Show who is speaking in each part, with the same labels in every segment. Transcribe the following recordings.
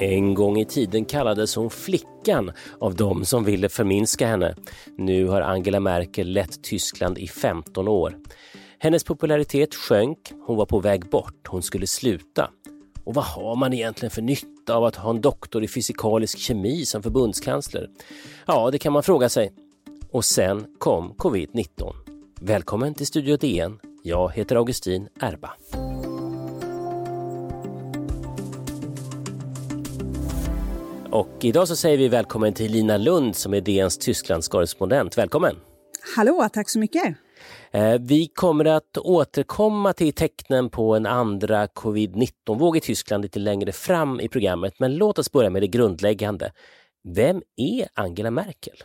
Speaker 1: En gång i tiden kallades hon flickan av de som ville förminska henne. Nu har Angela Merkel lett Tyskland i 15 år. Hennes popularitet sjönk, hon var på väg bort, hon skulle sluta. Och vad har man egentligen för nytta av att ha en doktor i fysikalisk kemi som förbundskansler? Ja, det kan man fråga sig. Och sen kom covid-19. Välkommen till Studio DN. Jag heter Augustin Erba. Och idag så säger vi välkommen till Lina Lund som är DNs Tysklandskorrespondent. Välkommen!
Speaker 2: Hallå, tack så mycket!
Speaker 1: Eh, vi kommer att återkomma till tecknen på en andra covid-19-våg i Tyskland lite längre fram i programmet, men låt oss börja med det grundläggande. Vem är Angela Merkel?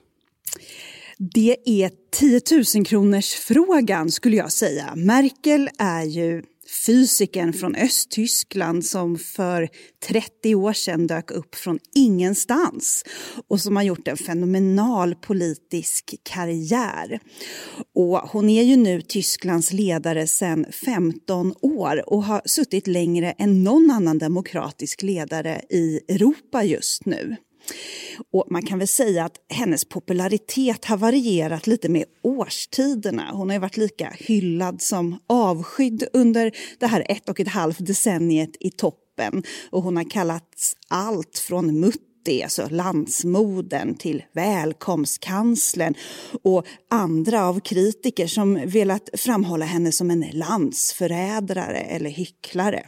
Speaker 2: Det är 10 000 kronors frågan skulle jag säga. Merkel är ju fysikern från Östtyskland som för 30 år sedan dök upp från ingenstans och som har gjort en fenomenal politisk karriär. Och hon är ju nu Tysklands ledare sedan 15 år och har suttit längre än någon annan demokratisk ledare i Europa just nu. Och man kan väl säga att hennes popularitet har varierat lite med årstiderna. Hon har varit lika hyllad som avskydd under det här ett och ett halvt decenniet i toppen. Och hon har kallats allt från mutti, alltså landsmoden, till välkomstkanslern och andra av kritiker som velat framhålla henne som en landsförrädare eller hycklare.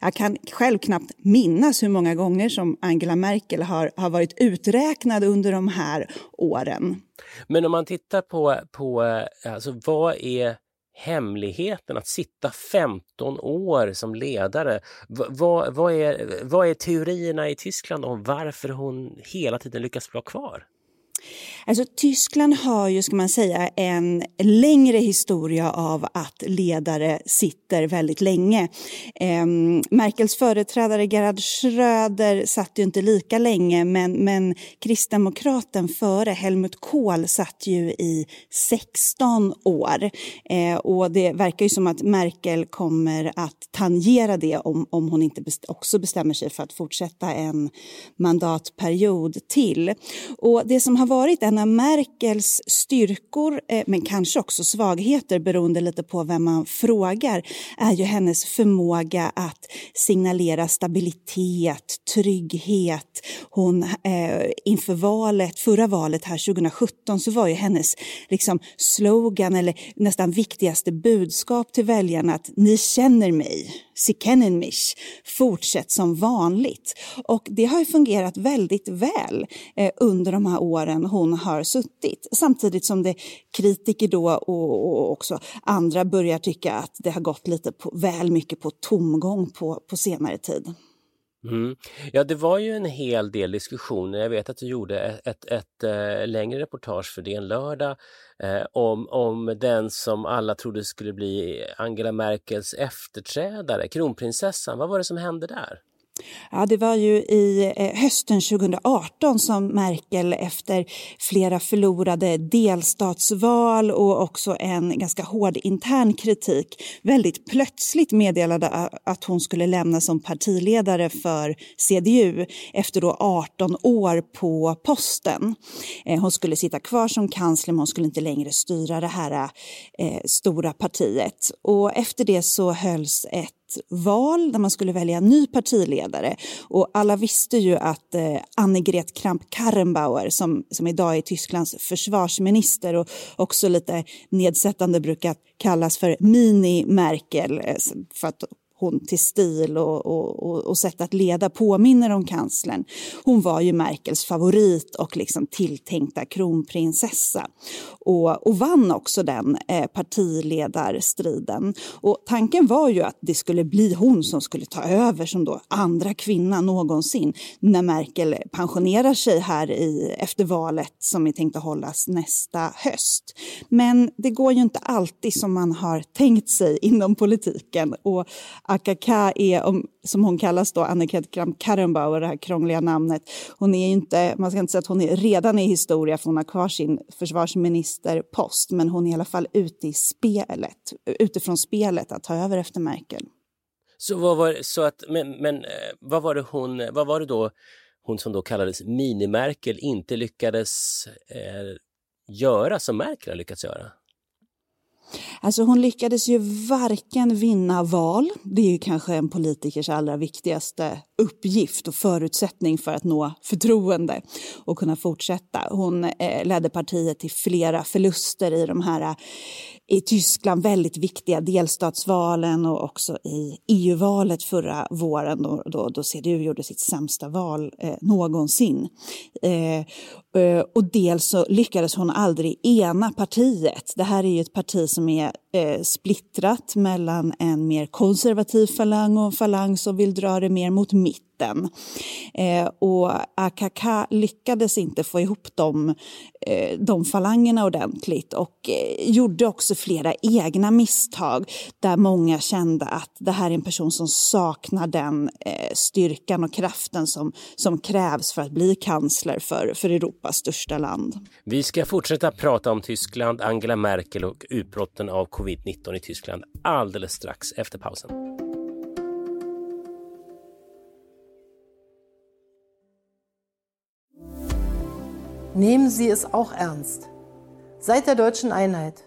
Speaker 2: Jag kan själv knappt minnas hur många gånger som Angela Merkel har, har varit uträknad under de här åren.
Speaker 1: Men om man tittar på, på eh, alltså, vad är hemligheten att sitta 15 år som ledare? Vad, vad, är, vad är teorierna i Tyskland om varför hon hela tiden lyckas vara kvar?
Speaker 2: Alltså, Tyskland har ju, ska man säga, en längre historia av att ledare sitter väldigt länge. Eh, Merkels företrädare Gerhard Schröder satt ju inte lika länge men, men kristdemokraten före, Helmut Kohl, satt ju i 16 år. Eh, och det verkar ju som att Merkel kommer att tangera det om, om hon inte best också bestämmer sig för att fortsätta en mandatperiod till. Och det som har varit en Angela Merkels styrkor, eh, men kanske också svagheter beroende lite på vem man frågar, är ju hennes förmåga att signalera stabilitet, trygghet. Hon, eh, inför valet, förra valet här 2017 så var ju hennes liksom, slogan eller nästan viktigaste budskap till väljarna att ni känner mig. Sie kennen mich. Fortsätt som vanligt. Och det har ju fungerat väldigt väl eh, under de här åren hon har suttit. Samtidigt som det kritiker då och, och också andra börjar tycka att det har gått lite på, väl mycket på tomgång på, på senare tid.
Speaker 1: Mm. Ja, det var ju en hel del diskussioner. Jag vet att du gjorde ett, ett, ett äh, längre reportage för DN Lördag äh, om, om den som alla trodde skulle bli Angela Merkels efterträdare, kronprinsessan. Vad var det som hände där?
Speaker 2: Ja, det var ju i eh, hösten 2018 som Merkel efter flera förlorade delstatsval och också en ganska hård intern kritik väldigt plötsligt meddelade att hon skulle lämna som partiledare för CDU efter då 18 år på posten. Eh, hon skulle sitta kvar som kansler men hon skulle inte längre styra det här eh, stora partiet. Och efter det så hölls ett val där man skulle välja en ny partiledare. Och alla visste ju att eh, Annegret Kramp-Karrenbauer som, som idag är Tysklands försvarsminister och också lite nedsättande brukar kallas för mini-Merkel eh, för att hon till stil och, och, och, sätt att leda påminner om kanslern. Hon var ju Merkels favorit och liksom tilltänkta kronprinsessa och, och vann också den eh, partiledarstriden. Och tanken var ju att det skulle bli hon som skulle ta över som då andra kvinna någonsin när Merkel pensionerar sig här i, efter valet som är tänkt att hållas nästa höst. Men det går ju inte alltid som man har tänkt sig inom politiken och Akaka är, som hon kallas då, Annika Kram Karrenbauer, det här krångliga namnet. Hon är inte, man ska inte säga att hon är redan i historia för hon har kvar sin försvarsministerpost, men hon är i alla fall ute i spelet, utifrån spelet att ta över efter Merkel.
Speaker 1: Så vad var, så att, men, men eh, vad var det hon, vad var det då hon som då kallades Mini-Merkel inte lyckades eh, göra som Merkel har lyckats göra?
Speaker 2: Alltså hon lyckades ju varken vinna val, det är ju kanske en politikers allra viktigaste uppgift och förutsättning för att nå förtroende och kunna fortsätta. Hon eh, ledde partiet till flera förluster i de här eh, i Tyskland väldigt viktiga delstatsvalen och också i EU-valet förra våren då, då, då CDU gjorde sitt sämsta val eh, någonsin. Eh, eh, och dels så lyckades hon aldrig ena partiet. Det här är ju ett parti som som är eh, splittrat mellan en mer konservativ falang och en falang som vill dra det mer mot mitt mitten. Eh, och AKK lyckades inte få ihop de, eh, de falangerna ordentligt och eh, gjorde också flera egna misstag där många kände att det här är en person som saknar den eh, styrkan och kraften som, som krävs för att bli kansler för, för Europas största land.
Speaker 1: Vi ska fortsätta prata om Tyskland, Angela Merkel och utbrotten av covid-19 i Tyskland alldeles strax efter pausen.
Speaker 3: Nehmen Sie es auch ernst. Seit der deutschen Einheit,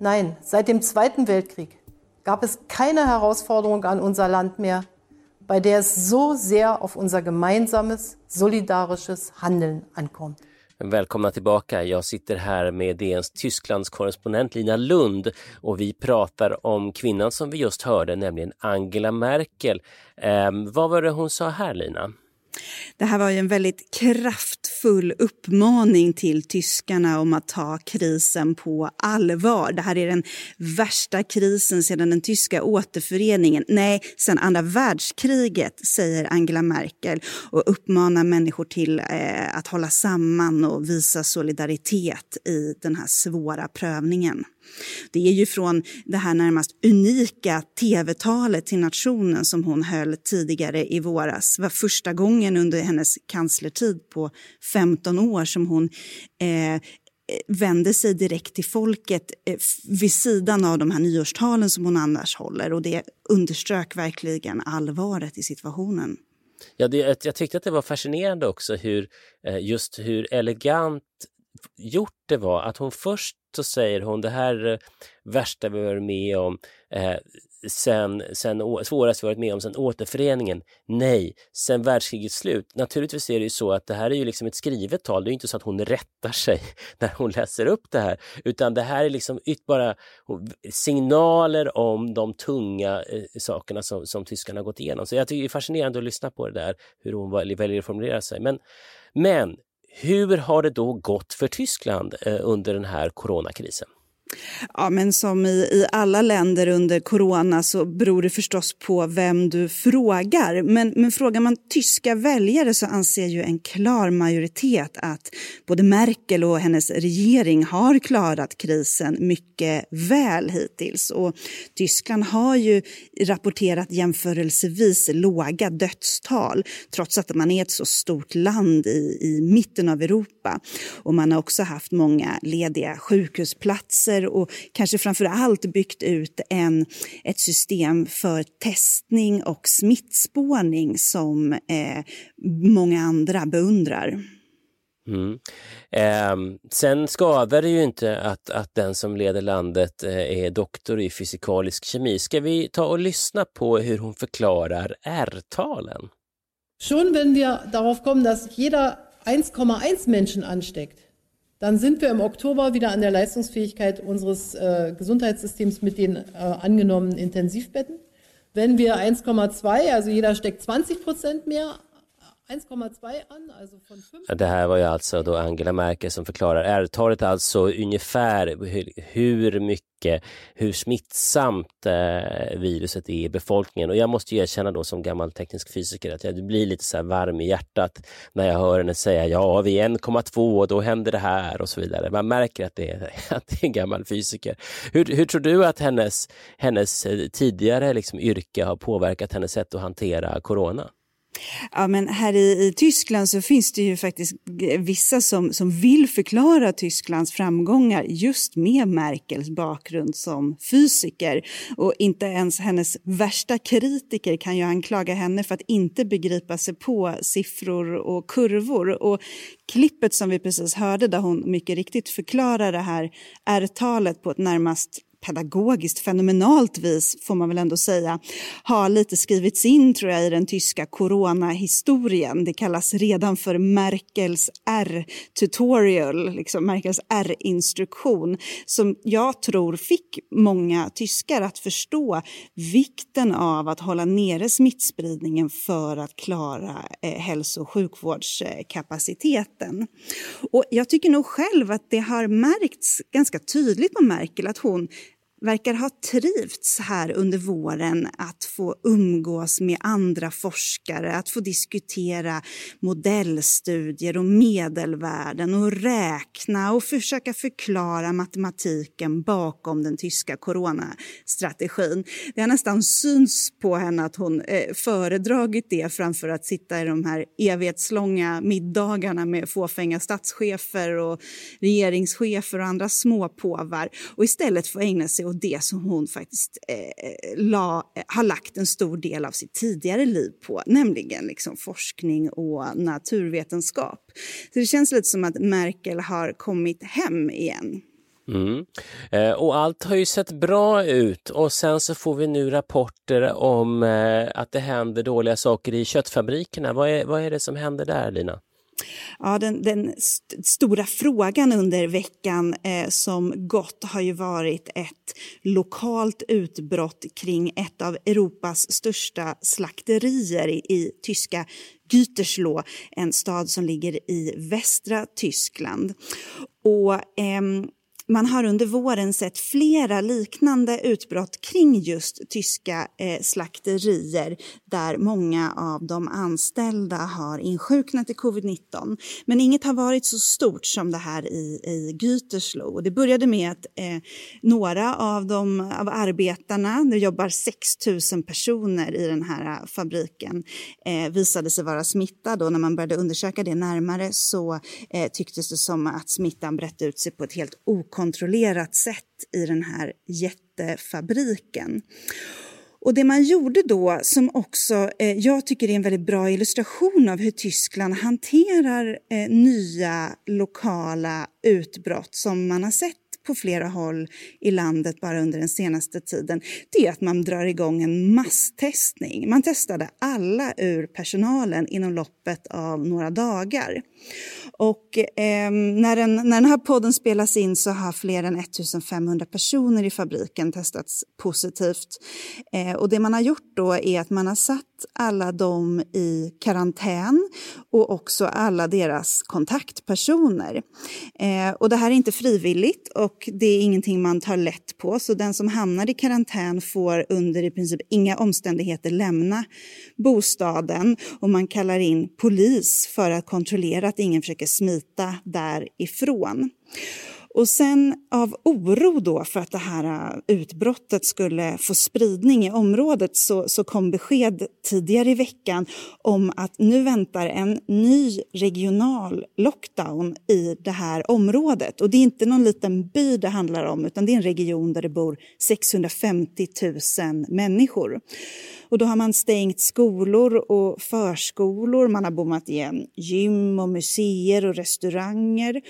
Speaker 3: nein, seit dem Zweiten Weltkrieg, gab es keine Herausforderung an unser Land mehr, bei der es so sehr auf unser gemeinsames, solidarisches Handeln ankommt.
Speaker 1: Välkomna tillbaka. Jag sitter här med DNs Tysklands korrespondent Lina Lund och vi pratar om kvinnan som vi just hörde, nämligen Angela Merkel. Eh, vad var det hon sa här, Lina?
Speaker 2: Det här var ju en väldigt kraftfull uppmaning till tyskarna om att ta krisen på allvar. Det här är den värsta krisen sedan den tyska återföreningen. Nej, sedan andra världskriget, säger Angela Merkel och uppmanar människor till eh, att hålla samman och visa solidaritet i den här svåra prövningen. Det är ju från det här närmast unika tv-talet till nationen som hon höll tidigare i våras. Det var första gången under hennes kanslertid på 15 år som hon eh, vände sig direkt till folket eh, vid sidan av de här nyårstalen som hon annars håller. Och det underströk verkligen allvaret i situationen.
Speaker 1: Ja, det, jag tyckte att det var fascinerande också hur eh, just hur elegant gjort det var att hon först så säger hon det här eh, värsta vi varit med om eh, sen, sen svåraste vi varit med om sen återföreningen. Nej, sen världskrigets slut. Naturligtvis är det ju så att det här är ju liksom ett skrivet tal. Det är inte så att hon rättar sig när hon läser upp det här, utan det här är liksom bara signaler om de tunga eh, sakerna som, som tyskarna gått igenom. Så jag tycker det är fascinerande att lyssna på det där, hur hon väljer att formulera sig. Men, men hur har det då gått för Tyskland eh, under den här coronakrisen?
Speaker 2: Ja, men som i, i alla länder under corona så beror det förstås på vem du frågar. Men, men frågar man tyska väljare så anser ju en klar majoritet att både Merkel och hennes regering har klarat krisen mycket väl hittills. Och Tyskland har ju rapporterat jämförelsevis låga dödstal trots att man är ett så stort land i, i mitten av Europa. Och man har också haft många lediga sjukhusplatser och kanske framför allt byggt ut en, ett system för testning och smittspårning som eh, många andra beundrar.
Speaker 1: Mm. Eh, sen skadar det ju inte att, att den som leder landet eh, är doktor i fysikalisk kemi. Ska vi ta och lyssna på hur hon förklarar R-talen?
Speaker 3: Schon wenn wir darauf kommen, dass jeder 1,1 Menschen ansteckt, dann sind wir im Oktober wieder an der Leistungsfähigkeit unseres äh, Gesundheitssystems mit den äh, angenommenen Intensivbetten. Wenn wir 1,2, also jeder steckt 20 Prozent mehr
Speaker 1: Det här var ju alltså då Angela Merkel som förklarar R-talet alltså ungefär hur mycket, hur smittsamt eh, viruset är i befolkningen. Och jag måste ju erkänna då som gammal teknisk fysiker att jag blir lite så varm i hjärtat när jag hör henne säga ja, vi är 1,2 och då händer det här och så vidare. Man märker att det är, att det är en gammal fysiker. Hur, hur tror du att hennes, hennes eh, tidigare liksom yrke har påverkat hennes sätt att hantera corona?
Speaker 2: Ja, men här i, i Tyskland så finns det ju faktiskt vissa som, som vill förklara Tysklands framgångar just med Merkels bakgrund som fysiker. Och inte ens hennes värsta kritiker kan ju anklaga henne för att inte begripa sig på siffror och kurvor. Och klippet som vi precis hörde där hon mycket riktigt förklarar det här R-talet på ett närmast pedagogiskt fenomenalt vis, får man väl ändå säga, har lite skrivits in tror jag i den tyska coronahistorien. Det kallas redan för Merkels R-tutorial, liksom Merkels R-instruktion, som jag tror fick många tyskar att förstå vikten av att hålla nere smittspridningen för att klara eh, hälso och sjukvårdskapaciteten. Och jag tycker nog själv att det har märkts ganska tydligt på Merkel att hon verkar ha trivts här under våren att få umgås med andra forskare, att få diskutera modellstudier och medelvärden och räkna och försöka förklara matematiken bakom den tyska coronastrategin. Det har nästan syns på henne att hon eh, föredragit det framför att sitta i de här evighetslånga middagarna med fåfänga statschefer och regeringschefer och andra småpåvar och istället få ägna sig åt och det som hon faktiskt eh, eh la, eh, har lagt en stor del av sitt tidigare liv på, nämligen liksom forskning och naturvetenskap. Så det känns lite som att Merkel har kommit hem igen.
Speaker 1: Mm. Eh, och allt har ju sett bra ut och sen så får vi nu rapporter om eh, att det händer dåliga saker i köttfabrikerna. Vad är, vad är det som händer där, Lina?
Speaker 2: Ja, den, den st stora frågan under veckan eh, som gått har ju varit ett lokalt utbrott kring ett av Europas största slakterier i, i tyska Gütersloh, en stad som ligger i västra Tyskland. Och, eh, man har under våren sett flera liknande utbrott kring just tyska eh, slakterier där många av de anställda har insjuknat i covid-19. Men inget har varit så stort som det här i, i Gütersloh. Det började med att eh, några av, de, av arbetarna, det jobbar 6 000 personer i den här eh, fabriken, eh, visade sig vara smittade och när man började undersöka det närmare så eh, tycktes det som att smittan brett ut sig på ett helt okontrollerat sätt i den här jättefabriken. Och det man gjorde då, som också eh, jag tycker är en väldigt bra illustration av hur Tyskland hanterar eh, nya lokala utbrott som man har sett på flera håll i landet bara under den senaste tiden, det är att man drar igång en masstestning. Man testade alla ur personalen inom loppet av några dagar. Och eh, när, den, när den här podden spelas in så har fler än 1500 personer i fabriken testats positivt. Eh, och det man har gjort då är att man har satt alla dem i karantän och också alla deras kontaktpersoner. Eh, och det här är inte frivilligt och det är ingenting man tar lätt på. Så den som hamnar i karantän får under i princip inga omständigheter lämna bostaden och man kallar in polis för att kontrollera att ingen försöker smita därifrån. Och sen av oro då för att det här äh, utbrottet skulle få spridning i området så, så kom besked tidigare i veckan om att nu väntar en ny regional lockdown i det här området. Och det är inte någon liten by det handlar om utan det är en region där det bor 650 000 människor. Och då har man stängt skolor och förskolor, man har bommat igen gym och museer och restauranger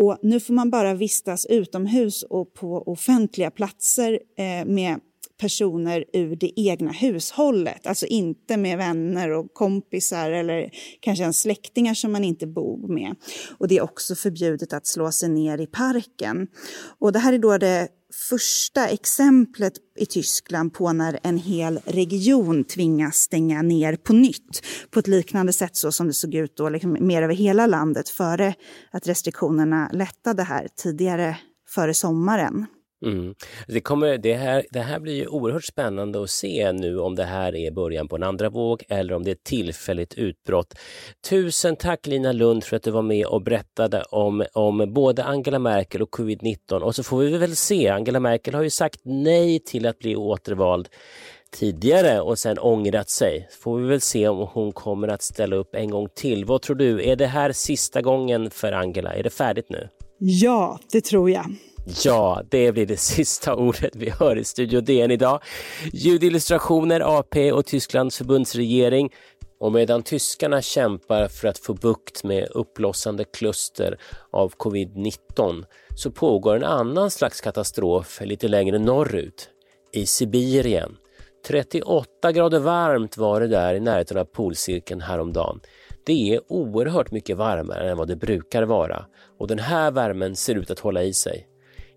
Speaker 2: och nu får man bara vistas utomhus och på offentliga platser eh, med personer ur det egna hushållet, alltså inte med vänner och kompisar eller kanske ens släktingar som man inte bor med. Och det är också förbjudet att slå sig ner i parken. Och det här är då det första exemplet i Tyskland på när en hel region tvingas stänga ner på nytt på ett liknande sätt så som det såg ut då, liksom mer över hela landet före att restriktionerna lättade här tidigare före sommaren.
Speaker 1: Mm. Det, kommer, det, här, det här blir ju oerhört spännande att se nu om det här är början på en andra våg eller om det är ett tillfälligt utbrott. Tusen tack Lina Lund för att du var med och berättade om, om både Angela Merkel och covid-19 och så får vi väl se, Angela Merkel har ju sagt nej till att bli återvald tidigare och sen ångrat sig. Får vi väl se om hon kommer att ställa upp en gång till. Vad tror du, är det här sista gången för Angela? Är det färdigt nu?
Speaker 2: Ja, det tror jag.
Speaker 1: Ja, det blir det sista ordet vi hör i Studio DN idag. Ljudillustrationer, AP och Tysklands förbundsregering. Och medan tyskarna kämpar för att få bukt med uppblossande kluster av covid-19 så pågår en annan slags katastrof lite längre norrut, i Sibirien. 38 grader varmt var det där i närheten av polcirkeln häromdagen. Det är oerhört mycket varmare än vad det brukar vara och den här värmen ser ut att hålla i sig.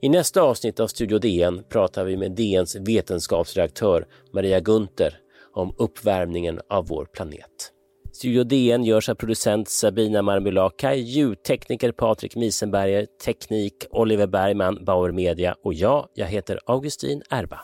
Speaker 1: I nästa avsnitt av Studio DN pratar vi med DNs vetenskapsredaktör Maria Gunther om uppvärmningen av vår planet. Studio DN görs av producent Sabina Marmulakai, ljudtekniker Patrik Misenberger, teknik Oliver Bergman, Bauer Media och jag, jag heter Augustin Erba.